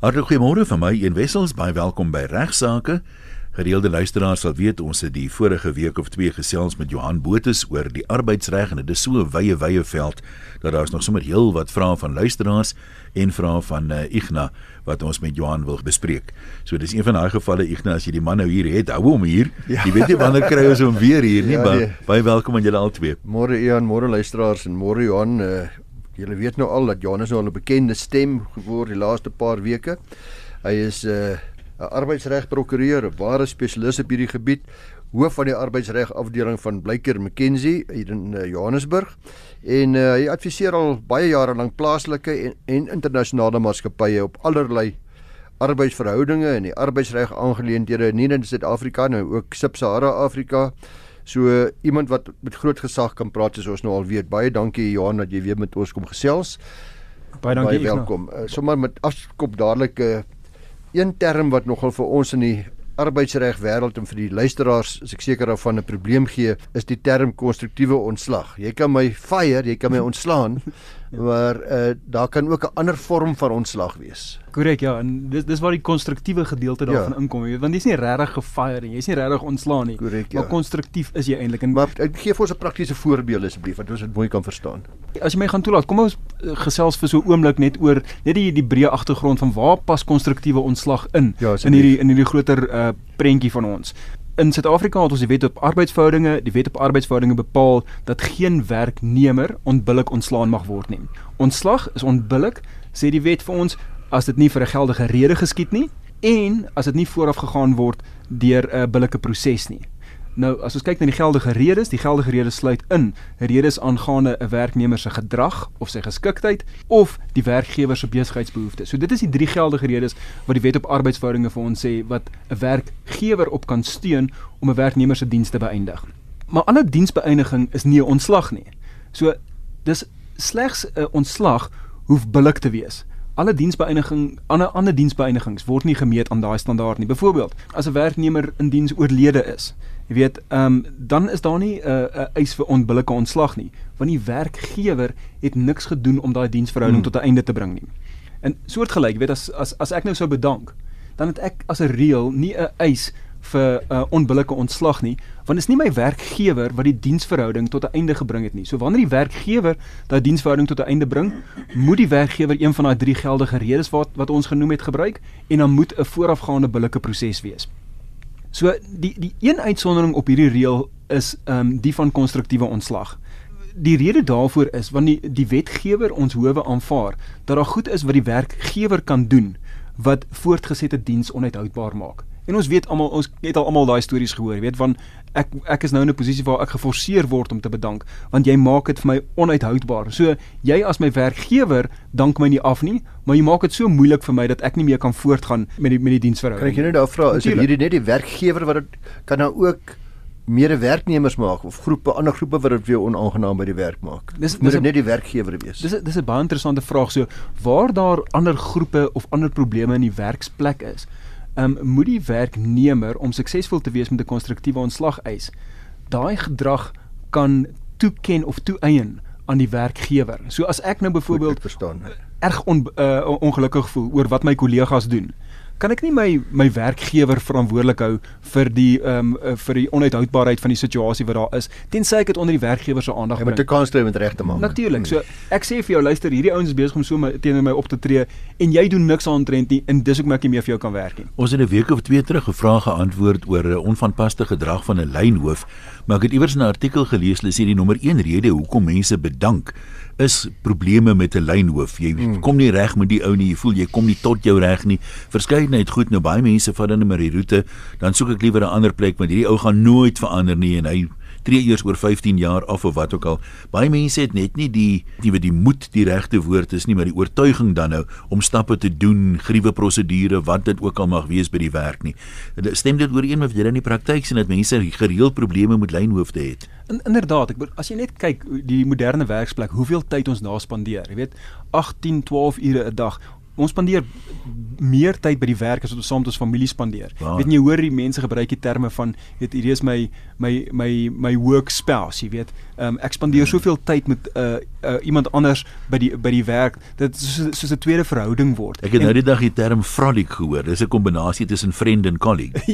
Hartlik goeiemôre van my een wessels baie welkom by regsaake. Gereelde luisteraars sal weet ons het die vorige week of twee gesels met Johan Botus oor die arbeidsreg en dit is so 'n wye wye veld dat daar's nog sommer heel wat vrae van luisteraars en vrae van uh, Igna wat ons met Johan wil bespreek. So dis een van daai gevalle Igna as jy die man nou hier het, hou hom hier. Ja. Jy weet nie wanneer kry ons hom weer hier nie, ja, maar nee. baie welkom aan julle albei. Môre Ian, môre luisteraars en môre Johan. Uh, julle weet nou al dat Johan is nou 'n bekende stem geword die laaste paar weke. Hy is 'n uh, 'n arbeidsregprokureur, 'n ware spesialis op hierdie gebied, hoof van die arbeidsreg afdeling van Blyker McKenzie hier in uh, Johannesburg. En uh, hy adviseer al baie jare lank plaaslike en, en internasionale maatskappye op allerlei arbeidsverhoudinge en die arbeidsreg aangeleenthede nie net in Suid-Afrika nie, ook Sub-Sahara Afrika. So uh, iemand wat met groot gesag kan praat soos ons nou al weet. Baie dankie Johan dat jy weer met ons kom gesels. Baie dankie. Baie welkom. Uh, sommer met afskop dadelik 'n uh, een term wat nogal vir ons in die arbeidsreg wêreld en vir die luisteraars is ek seker daarvan 'n probleem gee is die term konstruktiewe ontslag. Jy kan my fire, jy kan my ontslaan. Maar uh, daar kan ook 'n ander vorm van ontslag wees. Korrek, ja, en dis dis waar die konstruktiewe gedeelte daarvan ja. inkom, jy weet, want jy's nie regtig gefire nie, jy's nie regtig ontslaan nie. Korrek, ja. Maar konstruktief is jy eintlik. Maar ek gee vir ons 'n praktiese voorbeeld asseblief dat ons dit mooi kan verstaan. As jy my gaan toelaat, kom ons eh, gesels vir so 'n oomblik net oor net die die breë agtergrond van waar pas konstruktiewe ontslag in ja, in hierdie in hierdie groter uh, prentjie van ons. In Suid-Afrika het ons die wet op arbeidsverhoudinge, die wet op arbeidsverhoudinge bepaal dat geen werknemer onbillik ontslaan mag word nie. Ontslag is onbillik, sê die wet vir ons, as dit nie vir 'n geldige rede geskied nie en as dit nie vooraf gegaan word deur 'n billike proses nie. Nou as ons kyk na die geldige redes, die geldige redes sluit in redes aangaande 'n werknemer se gedrag of sy geskiktheid of die werkgewer se besigheidsbehoeftes. So dit is die drie geldige redes wat die wet op arbeidsverhoudinge vir ons sê wat 'n werkgewer op kan steun om 'n werknemer se dienste te beëindig. Maar alle diensbeëindiging is nie 'n ontslag nie. So dis slegs 'n ontslag hoef billik te wees alle diensbeëindiging ander ander diensbeëindigings word nie gemeet aan daai standaard nie. Byvoorbeeld, as 'n werknemer in diens oorlede is, jy weet, ehm um, dan is daar nie 'n uh, 'n uh, eis vir onbillike ontslag nie, want die werkgewer het niks gedoen om daai diensverhouding hmm. tot 'n einde te bring nie. En soortgelyk, jy weet, as as as ek nou sou bedank, dan het ek as 'n reël nie 'n eis vir 'n uh, onbillike ontslag nie, want dit is nie my werkgewer wat die diensverhouding tot 'n einde gebring het nie. So wanneer die werkgewer daai diensverhouding tot 'n einde bring, moet die werkgewer een van daai drie geldige redes wat wat ons genoem het gebruik en dan moet 'n voorafgaande billike proses wees. So die die een uitsondering op hierdie reël is ehm um, die van konstruktiewe ontslag. Die rede daarvoor is want die die wetgewer ons howe aanvaar dat daar goed is wat die werkgewer kan doen wat voortgesette diens onuithoudbaar maak. En ons weet almal ons het al almal daai stories gehoor, weet van ek ek is nou in 'n posisie waar ek geforseer word om te bedank want jy maak dit vir my onuithoudbaar. So jy as my werkgewer dank my nie af nie, maar jy maak dit so moeilik vir my dat ek nie meer kan voortgaan met die met die diensverhouding. Kan ek jou nou vra, is dit hierdie net die werkgewer wat dit kan nou ook meerde werknemers maak of groepe ander groepe wat dit weer onaangenaam by die werk maak. Dis moet dit net die werkgewer wees. Dis dis 'n baie interessante vraag so waar daar ander groepe of ander probleme in die werksplek is um, moet die werknemer om suksesvol te wees met 'n konstruktiewe ontslag eis, daai gedrag kan toeken of toeëien aan die werkgewer. So as ek nou byvoorbeeld erg on, uh, ongelukkig voel oor wat my kollegas doen, kan ek nie my my werkgewer verantwoordelik hou vir die ehm um, vir die onuithoudbaarheid van die situasie wat daar is tensy ek dit onder die werkgewer se aandag bring. Jy moet 'n kans kry om dit reg te maak. Natuurlik. So ek sê vir jou luister, hierdie ouens is besig om so my, teenoor my op te tree en jy doen niks aantrent nie en dis hoekom ek nie meer vir jou kan werk nie. Ons het 'n week of twee terug gevra geantwoord oor 'n onvanpaste gedrag van 'n lynhoof, maar ek het iewers 'n artikel gelees, hulle sê die nommer 1 rede hoekom mense bedank is probleme met 'n lynhoof. Jy hmm. kom nie reg met die ou nie. Jy voel jy kom nie tot jou reg nie. Verskeidenheid goed nou baie mense vat dan 'n maar die roete, dan soek ek liewer 'n ander plek want hierdie ou gaan nooit verander nie en hy tree eers oor 15 jaar af of wat ook al. Baie mense het net nie die die wat die moed die regte woord is nie, maar die oortuiging dan nou om stappe te doen, gruwe prosedure, wat dit ook al mag wees by die werk nie. Stem dit ooreen met wat jy in die praktyk sien dat mense gereeld probleme met lynhoofde het? In, inderdaad, ek as jy net kyk die moderne werksplek, hoeveel tyd ons daar spandeer, jy weet, 18, 12 ure 'n dag ons spandeer meer tyd by die werk as wat ons saam met ons familie spandeer. Waar? Weet jy hoor die mense gebruik die terme van weet hierdie is my my my my work spouse, jy weet. Um, ek spandeer soveel tyd met uh, uh, iemand anders by die by die werk. Dit is soos, soos 'n tweede verhouding word. Ek het nou die dag die term frolic gehoor. Dis 'n kombinasie tussen friend en colleague.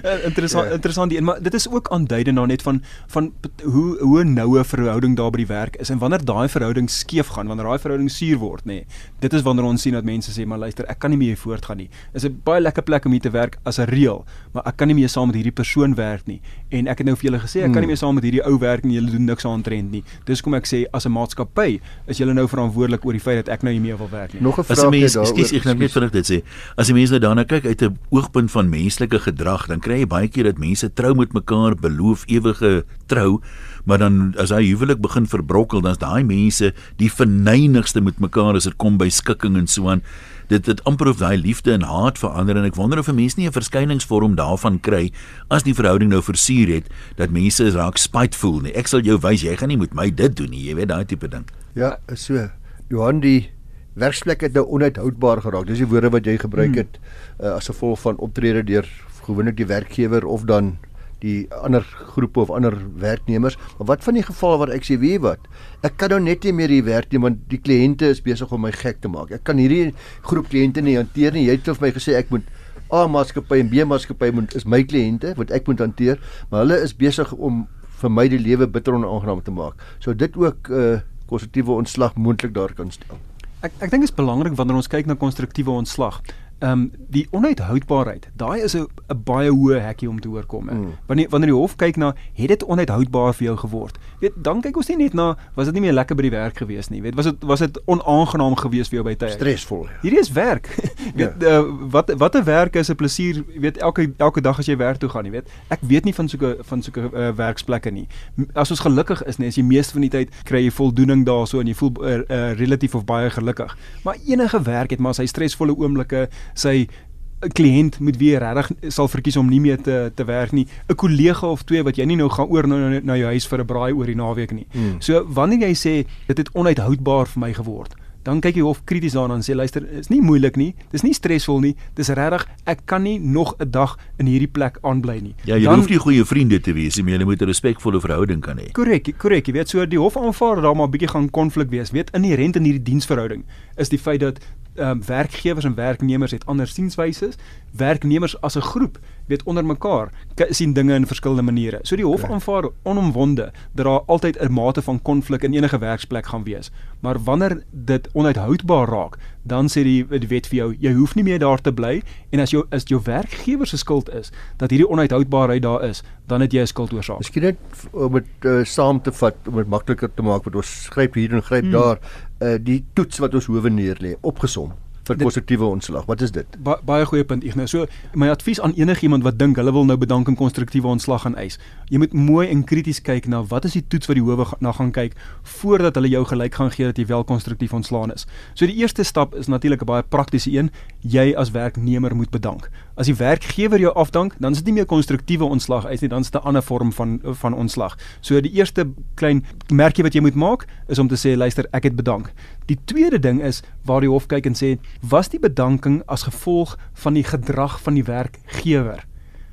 Eh, interessant ja. interessant die een, maar dit is ook aanduidend nou net van van hoe hoe noue verhouding daar by die werk is en wanneer daai verhouding skeef gaan, wanneer daai verhouding suur word, nê. Nee, dit is wanneer ons sien dat mense sê, "Maar luister, ek kan nie meer hier voortgaan nie. Is 'n baie lekker plek om hier te werk as 'n reël, maar ek kan nie meer saam met hierdie persoon werk nie." En ek het nou vir julle gesê, ek kan nie meer saam met hierdie ou werk nie. Julle doen niks aantrend nie. Dis kom ek sê as 'n maatskappy is julle nou verantwoordelik oor die feit dat ek nou nie meer wil werk nie. Nog 'n As 'n vraag mens, daaroor. ekskuus, ek nou net vinnig dit sê. As jy mense nou daarna kyk uit 'n oogpunt van menslike gedrag, dan kry jy baie keer dat mense trou met mekaar, beloof ewige trou, maar dan as hy huwelik begin verbrokkel, dan's daai mense die verneinigste met mekaar as dit kom by skikking en so aan. Dit dit amper of daai liefde en haat verander en ek wonder of 'n mens nie 'n verskyningsvorm daarvan kry as die verhouding nou versuur het dat mense raak spiteful nie. Ek sal jou wys, jy gaan nie met my dit doen nie, jy weet daai tipe ding. Ja, so. Johan die werksplek het nou onuithoudbaar geraak. Dis die woorde wat jy gebruik het uh, as gevolg van optrede deur gewoonlik die werkgewer of dan die ander groepe of ander werknemers. Maar wat van die geval waar ek sê, jy wat? Ek kan nou net nie meer hier werk nie want die kliënte is besig om my gek te maak. Ek kan hierdie groep kliënte nie hanteer nie. Jy het vir my gesê ek moet A maatskappy en B maatskappy moet is my kliënte wat ek moet hanteer, maar hulle is besig om vir my die lewe bitter onaangenaam te maak. So dit ook 'n uh, konstruktiewe ontslag moontlik daar kan stel. Ek ek dink dit is belangrik wanneer ons kyk na konstruktiewe ontslag. Ehm um, die onhoudbaarheid, daai is 'n baie hoë hekkie om te oorkom. Mm. Mm. Wanneer wanneer die hof kyk na het dit onhoudbaar vir jou geword. Weet, dan kyk ons nie net na was dit nie meer lekker by die werk gewees nie. Weet, was dit was dit onaangenaam gewees vir jou by tye? Stresvol. Ja. Hierdie is werk. weet ja. uh, wat wat 'n werk is 'n plesier, weet elke elke dag as jy werk toe gaan, jy weet. Ek weet nie van sulke van sulke uh, werksplekke nie. As ons gelukkig is, nee, as jy meeste van die tyd kry jy voldoening daarso en jy voel uh, uh, relatief of baie gelukkig. Maar enige werk het maar sy stresvolle oomblikke, sy 'n kliënt met wie jy regtig sal verkies om nie meer te te werk nie, 'n kollega of twee wat jy nie nou gaan oor na, na, na jou huis vir 'n braai oor die naweek nie. Hmm. So wanneer jy sê dit het onuithoudbaar vir my geword, dan kyk jy hof krities daarna en sê luister, is nie moeilik nie, dis nie stresvol nie, dis regtig ek kan nie nog 'n dag in hierdie plek aanbly nie. Ja, jy dan, hoef nie goeie vriende te wees nie, maar jy moet 'n respekvolle verhouding kan hê. Korrek, korrek. Jy weet so die hof aanvaar dat daar maar 'n bietjie gaan konflik wees. Weet inherent in hierdie diensverhouding is die feit dat um, werkgewers en werknemers het ander sienswyses. Werknemers as 'n groep weet onder mekaar sien dinge in verskillende maniere. So die hof aanvaar onomwonde dat daar altyd 'n mate van konflik in enige werksplek gaan wees. Maar wanneer dit onuithoudbaar raak, dan sê die, die wet vir jou, jy hoef nie meer daar te bly en as jou as jou werkgewer se skuld is dat hierdie onuithoudbaarheid daar is, dan het jy 'n skuldoorsaak. Miskien net f- om dit uh, saam te vat om dit makliker te maak want ons skryp hier en gryp hmm. daar uh, die toets wat ons howe neerlê opgesom vir konstruktiewe ontslag. Wat is dit? Ba baie goeie punt Ignas. So my advies aan enigiemand wat dink hulle wil nou bedank en konstruktiewe ontslag gaan eis. Jy moet mooi en krities kyk na wat is die toets wat die howe ga- na gaan kyk voordat hulle jou gelyk gaan gee dat jy wel konstruktief ontslaan is. So die eerste stap is natuurlik 'n baie praktiese een. Jy as werknemer moet bedank. As die werkgewer jou afdank, dan is dit nie meer konstruktiewe ontslag eis nie, dan is dit 'n ander vorm van van ontslag. So die eerste klein merkie wat jy moet maak is om te sê luister, ek het bedank. Die tweede ding is waar die hof kyk en sê was die bedanking as gevolg van die gedrag van die werkgewer.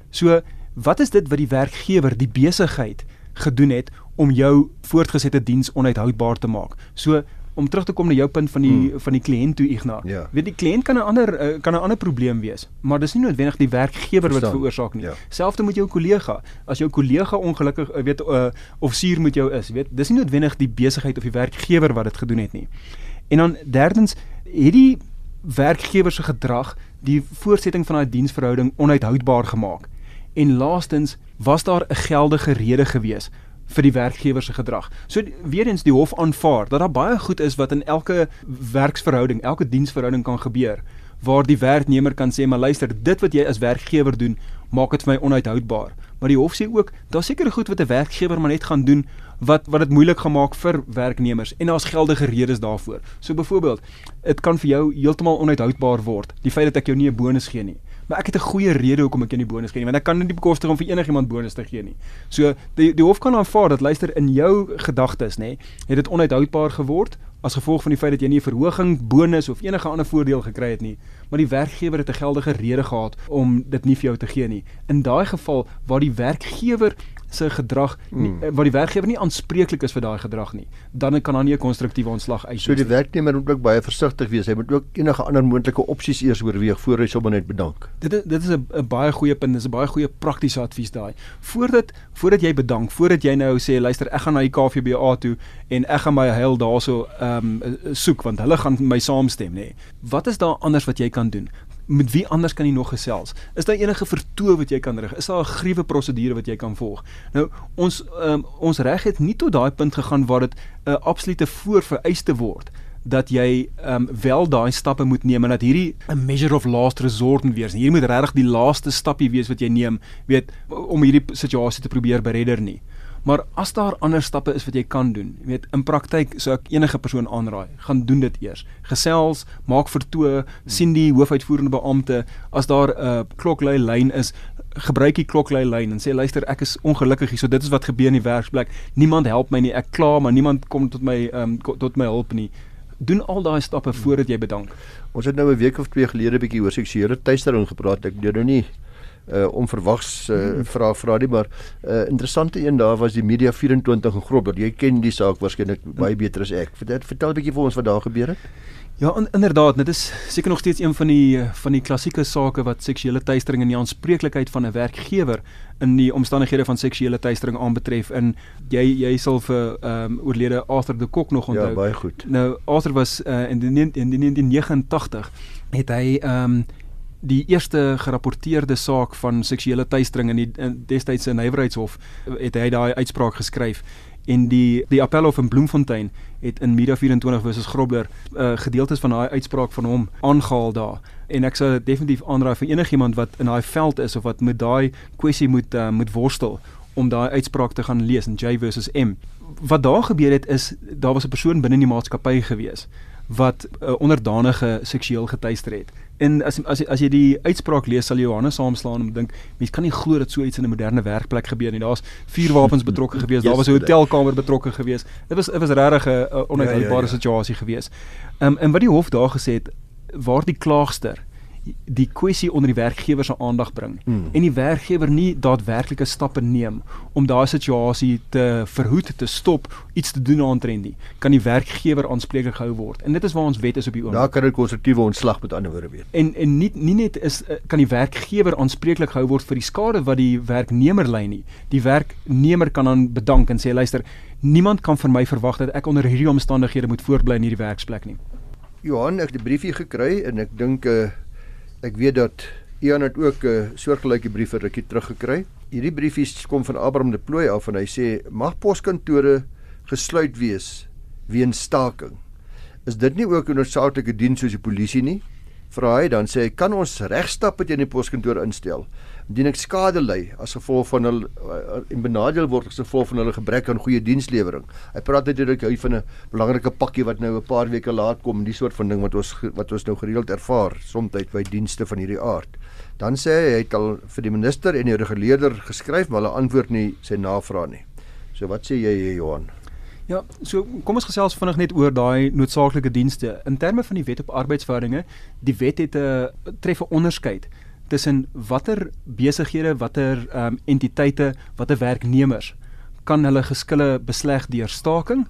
So wat is dit wat die werkgewer, die besigheid gedoen het om jou voortgesette diens onuithoudbaar te maak? So om terug te kom na jou punt van die hmm. van die kliënt toe Ignas. Ja. Weet die kliënt kan 'n ander uh, kan 'n ander probleem wees, maar dis nie noodwendig die werkgewer wat Verstaan. veroorsaak nie. Ja. Selfs met jou kollega. As jou kollega ongelukkig uh, weet uh, of suur met jou is, weet, dis nie noodwendig die besigheid of die werkgewer wat dit gedoen het nie. En dan derdens, het die werkgewer se gedrag die voortsetting van daai diensverhouding onuithoudbaar gemaak. En laastens, was daar 'n geldige rede gewees vir die werkgewer se gedrag. So weer eens die hof aanvaar dat daar baie goed is wat in elke werksverhouding, elke diensverhouding kan gebeur waar die werknemer kan sê maar luister, dit wat jy as werkgewer doen, maak dit vir my onuithoudbaar. Maar die hof sê ook, daar's sekere goed wat 'n werkgewer maar net gaan doen wat wat dit moeilik gemaak vir werknemers en daar's geldige redes daarvoor. So byvoorbeeld, dit kan vir jou heeltemal onuithoudbaar word, die feit dat ek jou nie 'n bonus gee nie. Maar ek het 'n goeie rede hoekom ek jou nie bonus gee nie, want ek kan nie bekostig om vir enigiemand bonus te gee nie. So die die hof kan aanvaar dat luister in jou gedagtes, nê, het dit onuithoudbaar geword as gevolg van die feit dat jy nie 'n verhoging, bonus of enige ander voordeel gekry het nie, maar die werkgewer het 'n geldige rede gehad om dit nie vir jou te gee nie. In daai geval waar die werkgewer se gedrag nie, hmm. waar die werkgewer nie aanspreeklik is vir daai gedrag nie, dan kan daar nie 'n konstruktiewe ontslag uit. So die werknemer moet ook baie versigtig wees. Hy moet ook enige ander moontlike opsies eers oorweeg voor hy sommer net bedank. Dit is dit is 'n baie goeie punt, dis 'n baie goeie praktiese advies daai. Voordat voordat jy bedank, voordat jy nou sê luister, ek gaan na die KVBA toe en ek gaan my heil daarso ehm um, soek want hulle gaan my saamstem, nê. Nee. Wat is daar anders wat jy kan doen? Met wie anders kan jy nog gesels? Is daar enige vertoë wat jy kan rig? Is daar 'n gruwe prosedure wat jy kan volg? Nou ons um, ons reg het nie tot daai punt gegaan waar dit 'n uh, absolute voorvereiste word dat jy um, wel daai stappe moet neem en dat hierdie 'n measure of last resort moet wees. Hier moet regtig die laaste stappie wees wat jy neem, weet om hierdie situasie te probeer beredder nie. Maar as daar ander stappe is wat jy kan doen, jy weet in praktyk sou ek enige persoon aanraai, gaan doen dit eers. Gesels, maak vertoë, sien die hoofuitvoerende beampte as daar 'n uh, kloklei lyn is, gebruik die kloklei lyn en sê luister, ek is ongelukkig hier, so dit is wat gebeur in die werksplek. Niemand help my nie, ek kla, maar niemand kom tot my um, tot my hulp nie. Doen al daai stappe voordat jy bedank. Ons het nou 'n week of twee gelede bietjie oor seksuele teistering gepraat. Ek doen nou nie uh onverwags uh, hmm. vra vra die maar uh interessante een daar was die media 24 in Grobler. Jy ken die saak waarskynlik baie beter as ek. Vertel vertel 'n bietjie vir ons wat daar gebeur het. Ja, in, inderdaad, dit is seker nog steeds een van die van die klassieke sake wat seksuele teistering en die aanspreeklikheid van 'n werkgewer in die omstandighede van seksuele teistering aanbetref. In jy jy sal vir ehm um, oorlede Arthur de Kok nog onthou. Ja, baie goed. Nou Arthur was uh, in die in die 1989 het hy ehm um, die eerste gerapporteerde saak van seksuele teistering in die destydse nywerheidshof het hy daai uitspraak geskryf. En die die appelhof in Bloemfontein het in Media 24 versus Grobler uh, gedeeltes van daai uitspraak van hom aangehaal daar. En ek sou definitief aanraai vir enigiemand wat in daai veld is of wat met daai kwessie moet uh, moet worstel om daai uitspraak te gaan lees in J versus M. Wat daar gebeur het is daar was 'n persoon binne die maatskappy gewees wat 'n uh, onderdanige seksueel getuister het En as as as jy die uitspraak lees sal Johannes saamslaan en dink mense kan nie glo dat so iets in 'n moderne werkplek gebeur nie. Daar's vuurwapens betrokke gewees, daar was 'n hotelkamer betrokke gewees. Dit was dit was regtig 'n onuithoudbare ja, ja, ja. situasie gewees. Ehm um, en wat die hof daar gesê het waar die klaagster die kwessie onder die werkgewer se aandag bring. Hmm. en die werkgewer nie daadwerklike stappe neem om daai situasie te verhoed te stop iets te doen aantrend nie. Kan die werkgewer aanspreeklik gehou word. En dit is waar ons wet is op die oomblik. Daar kan 'n konstruktiewe ontslag met ander woorde wees. En en nie nie net is eh, kan die werkgewer aanspreeklik gehou word vir die skade wat die werknemer ly nie. Die werknemer kan dan bedank en sê luister niemand kan vir my verwag dat ek onder hierdie omstandighede moet voortbly in hierdie werksplek nie. Johan ek het 'n briefie gekry en ek dink 'n uh eh, Ek weet dat Ian het ook 'n uh, soortgelyke brief vir rukkie teruggekry. Hierdie briefies kom van Abraham de Plooi af en hy sê mag poskantore gesluit wees weens staking. Is dit nie ook 'n noodsaaklike diens soos die polisie nie? Vra hy dan sê hy kan ons regstappe teen die poskantoor instel indien ek skade ly as gevolg van hulle uh, en benadeel word as gevolg van hulle gebrek aan goeie dienslewering. Hy praat natuurlik hy van 'n belangrike pakkie wat nou 'n paar weke laat kom, die soort van ding wat ons wat ons nou gereeld ervaar soms by dienste van hierdie aard. Dan sê hy hy het al vir die minister en die reguleerder geskryf, maar hulle antwoord nie sy navraag nie. So wat sê jy Johan? Ja, so kom ons gesels vinnig net oor daai noodsaaklike dienste. In terme van die wet op arbeidsverhoudinge, die wet het 'n uh, tref 'n onderskeid tussen watter besighede, watter ehm um, entiteite, watter werknemers kan hulle geskille besleg deur staking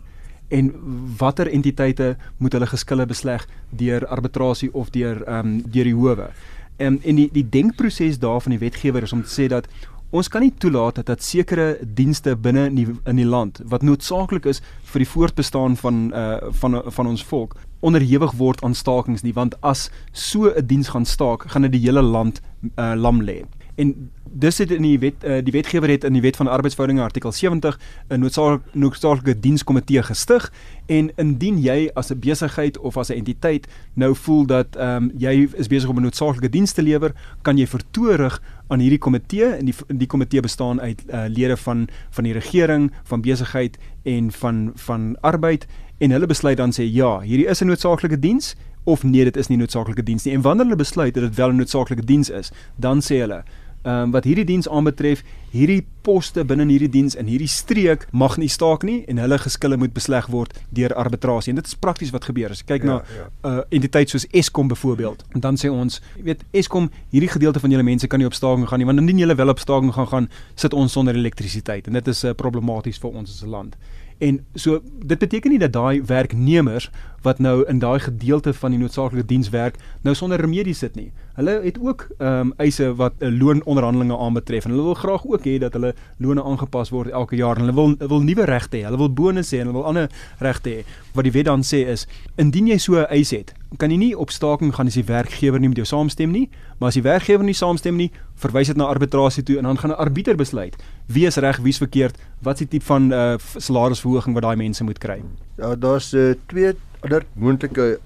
en watter entiteite moet hulle geskille besleg deur arbitrasie of deur ehm um, deur die howe. En in die die denkproses daar van die wetgewer is om te sê dat ons kan nie toelaat dat dat sekere dienste binne in die, in die land wat noodsaaklik is vir die voortbestaan van uh van van ons volk onderhewig word aan stakings nie want as so 'n diens gaan staak gaan dit die hele land uh, lam lê. En dis het in die wet uh, die wetgewer het in die wet van arbeidsverhoudinge artikel 70 'n noodsaak, noodsaaklike dienskomitee gestig. En indien jy as 'n besigheid of as 'n entiteit nou voel dat ehm um, jy is besig om 'n noodsaaklike diens te lewer kan jy vertoorig aan hierdie komitee. En die die komitee bestaan uit uh, lede van van die regering van besigheid en van van arbeid en hulle besluit dan sê ja, hierdie is 'n noodsaaklike diens of nee, dit is nie noodsaaklike diens nie. En wanneer hulle besluit dat dit wel 'n noodsaaklike diens is, dan sê hulle ehm um, wat hierdie diens aanbetref, hierdie poste binne hierdie diens in hierdie streek mag nie staak nie en hulle geskille moet besleg word deur arbitrasie. En dit is prakties wat gebeur. As jy kyk ja, na 'n ja. uh, entiteit soos Eskom byvoorbeeld, dan sê ons, jy weet Eskom, hierdie gedeelte van julle mense kan nie op staking gaan nie, want indien julle wel op staking gaan gaan, sit ons sonder elektrisiteit en dit is uh, problematies vir ons as 'n land. En so dit beteken nie dat daai werknemers wat nou in daai gedeelte van die noodsaaklike diens werk nou sonder remedie sit nie. Hulle het ook ehm um, eise wat uh, loononderhandelinge aanbetref en hulle wil graag ook hê dat hulle lone aangepas word elke jaar hulle wil wil nuwe regte hê. Hulle wil bonusse hê en hulle wil ander regte hê. Wat die wet dan sê is indien jy so 'n eis het, kan jy nie op staking gaan as die werkgewer nie met jou saamstem nie, maar as die werkgewer nie saamstem nie, verwys dit na arbitrasie toe en dan gaan 'n arbiter besluit wie is reg, wie is verkeerd, wat is die tipe van uh, salarisverhoging wat daai mense moet kry. Ja, daar's uh, twee ander moontlike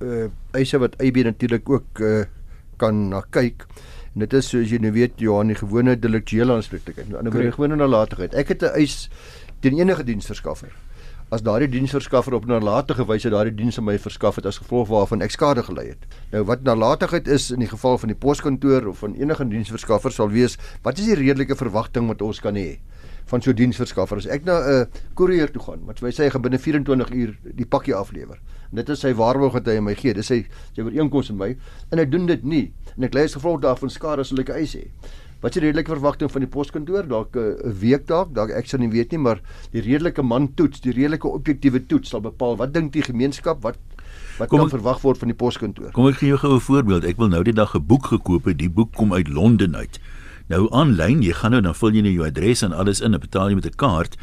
uh, eise wat AB natuurlik ook uh, kan na kyk. En dit is soos jy nou weet Johan die gewone deliktuele aanspreeklikheid. Nou ander gewone nalatigheid. Ek het 'n eis teen enige diensverskaffer. As daardie diensverskaffer op nalatige wyse daardie diens aan my verskaf het as gevolg waarvan ek skade gely het. Nou wat nalatigheid is in die geval van die poskantoor of van enige diensverskaffer sal wees, wat is die redelike verwagting wat ons kan hê? Van so diensverskaffer. As ek na 'n uh, koerier toe gaan, wat sê hy gaan binne 24 uur die pakkie aflewer. En dit is sy waarborg wat hy my gee. Dis sy sy ooreenkoms met my en hy doen dit nie. En ek lees gevolg daarvan skade as hulle ek eis hê. Wat is die redelike verwagting van die poskantoor? Dalk uh, 'n week dalk, dalk ek sou nie weet nie, maar die redelike man toets, die redelike objektiewe toets sal bepaal wat dink die gemeenskap wat wat kom, kan verwag word van die poskantoor. Kom ek gee jou 'n voorbeeld. Ek wil nou die dag 'n boek gekoop het. Die boek kom uit Londen uit. Nou aanlyn, jy gaan nou dan vul jy net jou adres en alles in en betaal jy met 'n kaart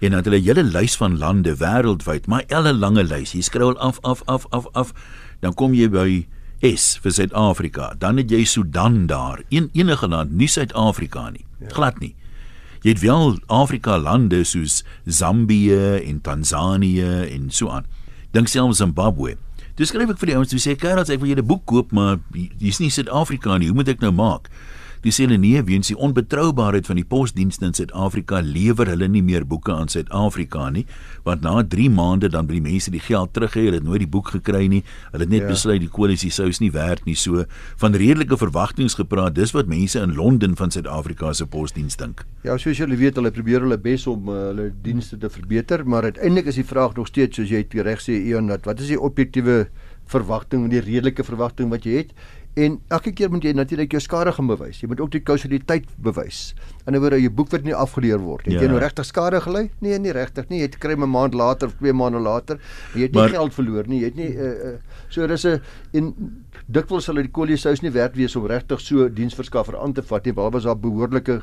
en dan het hulle 'n hele lys van lande wêreldwyd, maar 'n lange lys. Jy skrol af af af af af. Dan kom jy by S vir Suid-Afrika. Dan het jy Sudan daar. Een enige land, nie Suid-Afrika nie. Ja. Glad nie. Jy het wel Afrika lande soos Zambië en Tansanië en so aan. Dink selfs Zimbabwe. Dis skryf ek vir die ouens, jy sê, "Karel, ek wil julle boek koop, maar hier's nie Suid-Afrika nie. Hoe moet ek nou maak?" Die sê hulle nee, weens die onbetroubaarheid van die posdienste in Suid-Afrika lewer hulle nie meer boeke aan Suid-Afrika nie, want na 3 maande dan by die mense die geld terug gee, hulle het nooit die boek gekry nie. Hulle het net ja. besluit die koalisie sou is nie werd nie. So van redelike verwagtinge gepraat, dis wat mense in Londen van Suid-Afrika se posdiens dink. Ja, soos julle weet, hulle probeer hulle bes om uh, hulle dienste te verbeter, maar uiteindelik is die vraag nog steeds soos jy reg sê Ion, wat is die objektiewe verwagting en die redelike verwagting wat jy het? En elke keer moet jy natuurlik jou skade gaan bewys. Jy moet ook die kausaliteit bewys. In 'n woorde, jou boek word nie afgeleer word. Het ja. jy nou regtig skade gely? Nee, nie regtig nie. Jy het kry 'n maand later of 2 maande later. Jy het nie maar, geld verloor nie. Jy het nie uh, uh, so dis 'n en dikwels sal die kollesaus nie werd wees om regtig so diensverskaffer aan te vat nie. Waar was daar behoorlike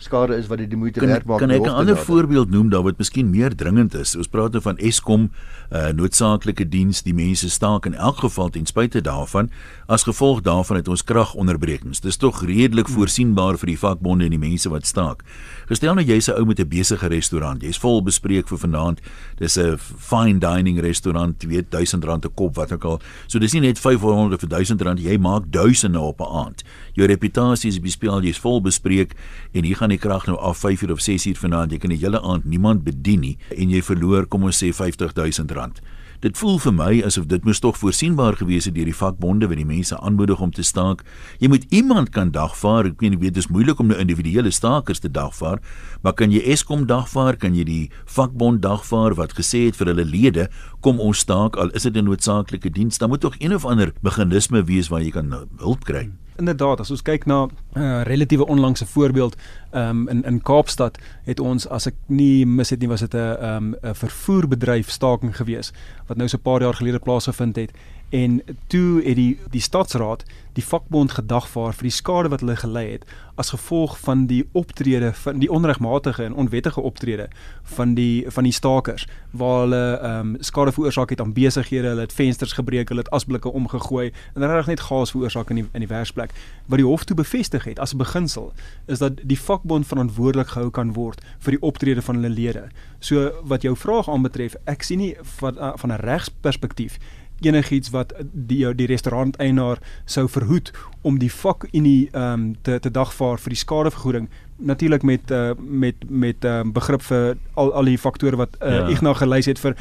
skade is wat dit die moeite werd maak. Kan ek 'n ander voorbeeld noem daar wat miskien meer dringend is? Ons praat nou van Eskom, 'n uh, eh, noodsaaklike diens, die mense staak in elk geval ten spyte daarvan as gevolg daarvan het ons kragonderbrekings. Dis tog redelik hmm. voorsienbaar vir die vakbonde en die mense wat staak. Gestel nou jy's 'n ou met 'n besige restaurant. Jy's vol bespreek vir vanaand. Dis 'n fine dining restaurant, weet R1000 'n kop wat ook al. So dis nie net 500 vir R1000, jy maak duisende op 'n aand. Jou reputasie is bespeel, jy's vol bespreek en hier gaan die krag nou af 5uur of 6uur vanaand. Jy kan die hele aand niemand bedien nie en jy verloor kom ons sê R50000 dit voel vir my asof dit moes tog voorsienbaar gewees het deur die vakbonde wat die mense aanmoedig om te staak. Jy moet iemand kan dagvaar. Ek weet nie weet dis moeilik om nou individuele stakers te dagvaar, maar kan jy Eskom dagvaar? Kan jy die vakbond dagvaar wat gesê het vir hulle lede kom ons staak al is dit 'n noodsaaklike diens? Dan moet tog een of ander meganisme wees waar jy kan hulp kry. Hmm inderdaad as ons kyk na 'n uh, relatiewe onlangse voorbeeld um, in in Kaapstad het ons as ek nie mis het nie was dit 'n 'n um, vervoerbedryf staking gewees wat nou so 'n paar jaar gelede plaasgevind het en toe het die die stadsraad die vakbond gedagvaar vir die skade wat hulle gelei het as gevolg van die optrede van die onregmatige en onwettige optrede van die van die stakers waar hulle ehm um, skade veroorsaak het aan besighede, hulle het vensters gebreek, hulle het asblikke omgegooi en regtig net gas veroorsaak in die in die werksplek. Wat die hof toe bevestig het as 'n beginsel is dat die vakbond verantwoordelik gehou kan word vir die optrede van hulle lede. So wat jou vraag aanbetref, ek sien nie van van 'n regsperspektief enigiets wat die die restaurant eienaar sou verhoed om die vakunie ehm um, te te dagvaar vir die skadevergoeding natuurlik met uh, met met um, begrip vir al al die faktore wat uh, ja. Ignas gelys het vir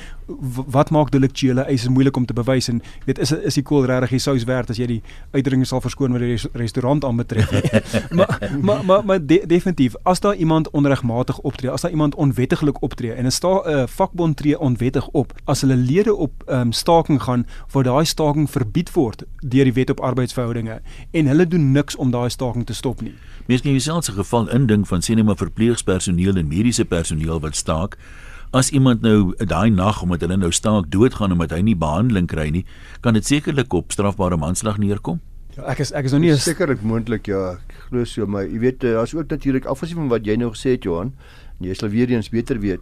wat maak deliktuele eise moeilik om te bewys en weet is is die kool regtig die sous werd as jy die uitdrukking sal verskoon wat die res, restaurant aanbetref maar maar maar, maar de, definitief as daar iemand onregmatig optree as daar iemand onwettiglik optree en 'n uh, vakbond tree onwettig op as hulle lede op um, staking gaan waar daai staking verbied word deur die wet op arbeidsverhoudinge en hulle doen niks om daai staking te stop nie Miskien jouself se geval indink van sê net maar verpleegspersoneel en mediese personeel wat staak. As iemand nou daai nag omdat hulle nou staak doodgaan omdat hy nie behandeling kry nie, kan dit sekerlik op strafbare manslag neerkom. Ja, ek is ek is nog nie sekerlik moontlik ja, ek glo so, maar jy weet daar's ook natuurlik afgesien van wat jy nou gesê het Johan, jy sal weer eens beter weet,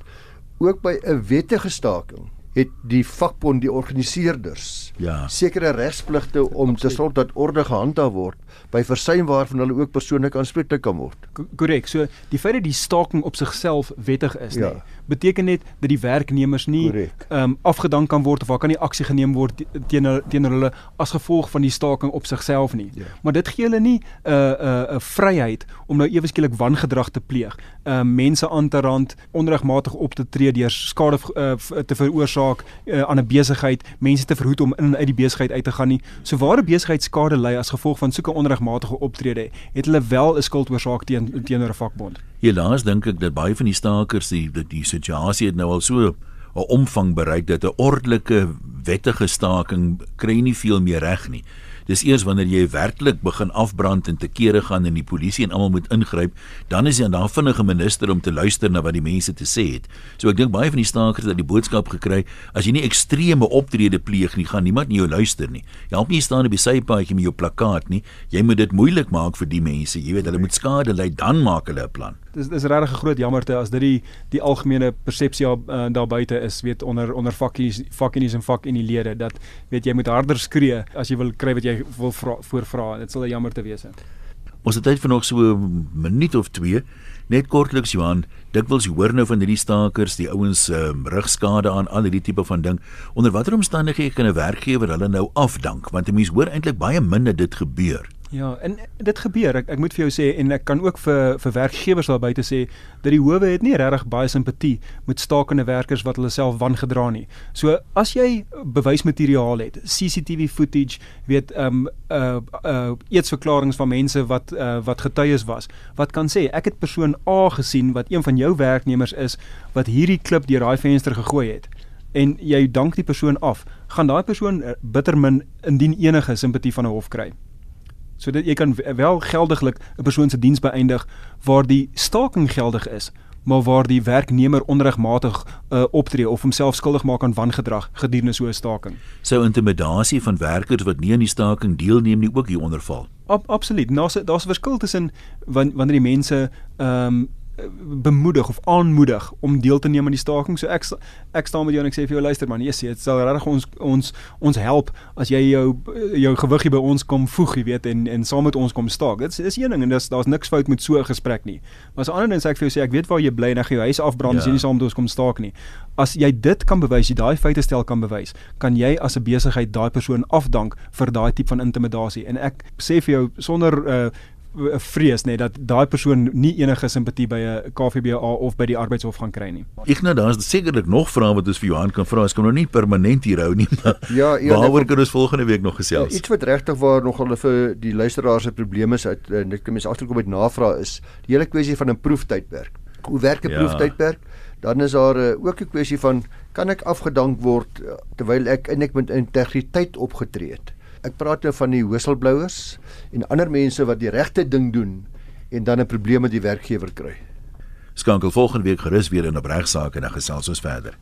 ook by 'n wettige staking het die vakbond die organiseerders ja. sekere regspligte om te sorg dat orde gehandhaaf word by versuim waarvan hulle ook persoonlik aanspreeklik kan word. Korrek. So die feit dat die staking op sigself wettig is, ja. nee, beteken net dat die werknemers nie ehm um, afgedank kan word of daar kan nie aksie geneem word teenoor teenoor hulle as gevolg van die staking op sigself nie. Ja. Maar dit gee hulle nie 'n uh, 'n uh, 'n uh, vryheid om nou ewe skielik wangedrag te pleeg, ehm uh, mense aan te rand, onregmatig op te tree deur skade uh, te veroorsaak uh, aan 'n besigheid, mense te verhoed om in en uit die besigheid uit te gaan nie. So waar 'n besigheid skade ly as gevolg van soeke onregmatige optrede, het hulle wel 'n skuld oorsaak teen teenoor 'n vakbond. Helaas dink ek dat baie van die stakers die die, die situasie het nou al so 'n omvang bereik dat 'n ordelike wettige staking kry nie veel meer reg nie. Dis eers wanneer jy werklik begin afbrand en te kere gaan en die polisie en almal moet ingryp, dan is jy dan vinnige minister om te luister na wat die mense te sê het. So ek dink baie van die stakers het die boodskap gekry, as jy nie ekstreme optrede pleeg nie, gaan niemand nie jou luister nie. Jy help nie staan op die sypaadjie met jou plakkaat nie. Jy moet dit moeilik maak vir die mense. Jy weet hulle moet skade ly, dan maak hulle 'n plan dis dis regtig 'n groot jammerte as dit die die algemene persepsie uh, daar buite is weet onder onder vakkies vakkies en vak in die lede dat weet jy moet harder skree as jy wil kry wat jy wil vra, voorvra dit sal 'n jammerte wees Ons het tyd vir nog so 'n minuut of 2 net kortliks Johan dikwels hoor nou van hierdie stakers die ouens um, rugskade aan al hierdie tipe van ding. Onder watter omstandighede kan 'n werkgewer hulle nou afdank? Want 'n mens hoor eintlik baie min dat dit gebeur Ja, en dit gebeur. Ek ek moet vir jou sê en ek kan ook vir vir werkgewers daar buite sê dat die howe het nie regtig baie simpatie met stakende werkers wat hulle self wangedra nie. So as jy bewysmateriaal het, CCTV footage, weet ehm um, uh uh eetsverklaringe van mense wat uh wat getuies was, wat kan sê ek het persoon A gesien wat een van jou werknemers is wat hierdie klip deur daai venster gegooi het en jy dank die persoon af, gaan daai persoon bittermin indien enige simpatie van 'n hof kry sodat jy kan wel geldiglik 'n persoon se diens beëindig waar die staking geldig is maar waar die werknemer onregmatig uh, optree of homself skuldig maak aan wangedrag gedurende so 'n staking. Sou intimidasie van werkers wat nie aan die staking deelneem nie ook hier onderval. Ab, absoluut. Daar's daar's 'n verskil tussen wanneer die mense ehm um, bemoedig of aanmoedig om deel te neem aan die staking. So ek ek staan met jou en ek sê vir jou luister man, yes, dit sal regtig ons ons ons help as jy jou jou gewiggie by ons kom voeg, jy weet en en saam met ons kom staak. Dit is, is een ding en dis daar's niks fout met so 'n gesprek nie. Maar as 'n ander ding sê ek vir jou sê ek weet waar jy bly en ek gaan jou huis afbrand ja. as jy nie saam met ons kom staak nie. As jy dit kan bewys, jy daai feite stel kan bewys, kan jy as 'n besigheid daai persoon afdank vir daai tipe van intimidasie. En ek sê vir jou sonder uh, vrees nê dat daai persoon nie enige simpatie by 'n KVBA of by die arbeidshof gaan kry nie. Ek nou daar's sekerlik nog vrae wat ons vir Johan kan vra. Ons kan nou nie permanent hier hou nie. Maar ja, ja waaroor kan ons volgende week nog gesels? Iets wat regtig waar nog hulle vir die luisteraars se probleme is uit en ek kan mense agterkom met navraag is die hele kwessie van 'n proeftydperk. Hoe werk 'n ja. proeftydperk? Dan is daar uh, ook 'n kwessie van kan ek afgedank word uh, terwyl ek in ek met integriteit opgetree het? Ek praat nou van die whistleblowers en ander mense wat die regte ding doen en dan 'n probleem met die werkgewer kry. Skankel volgende week gerus weer in op regsaake en dan gesels ons verder.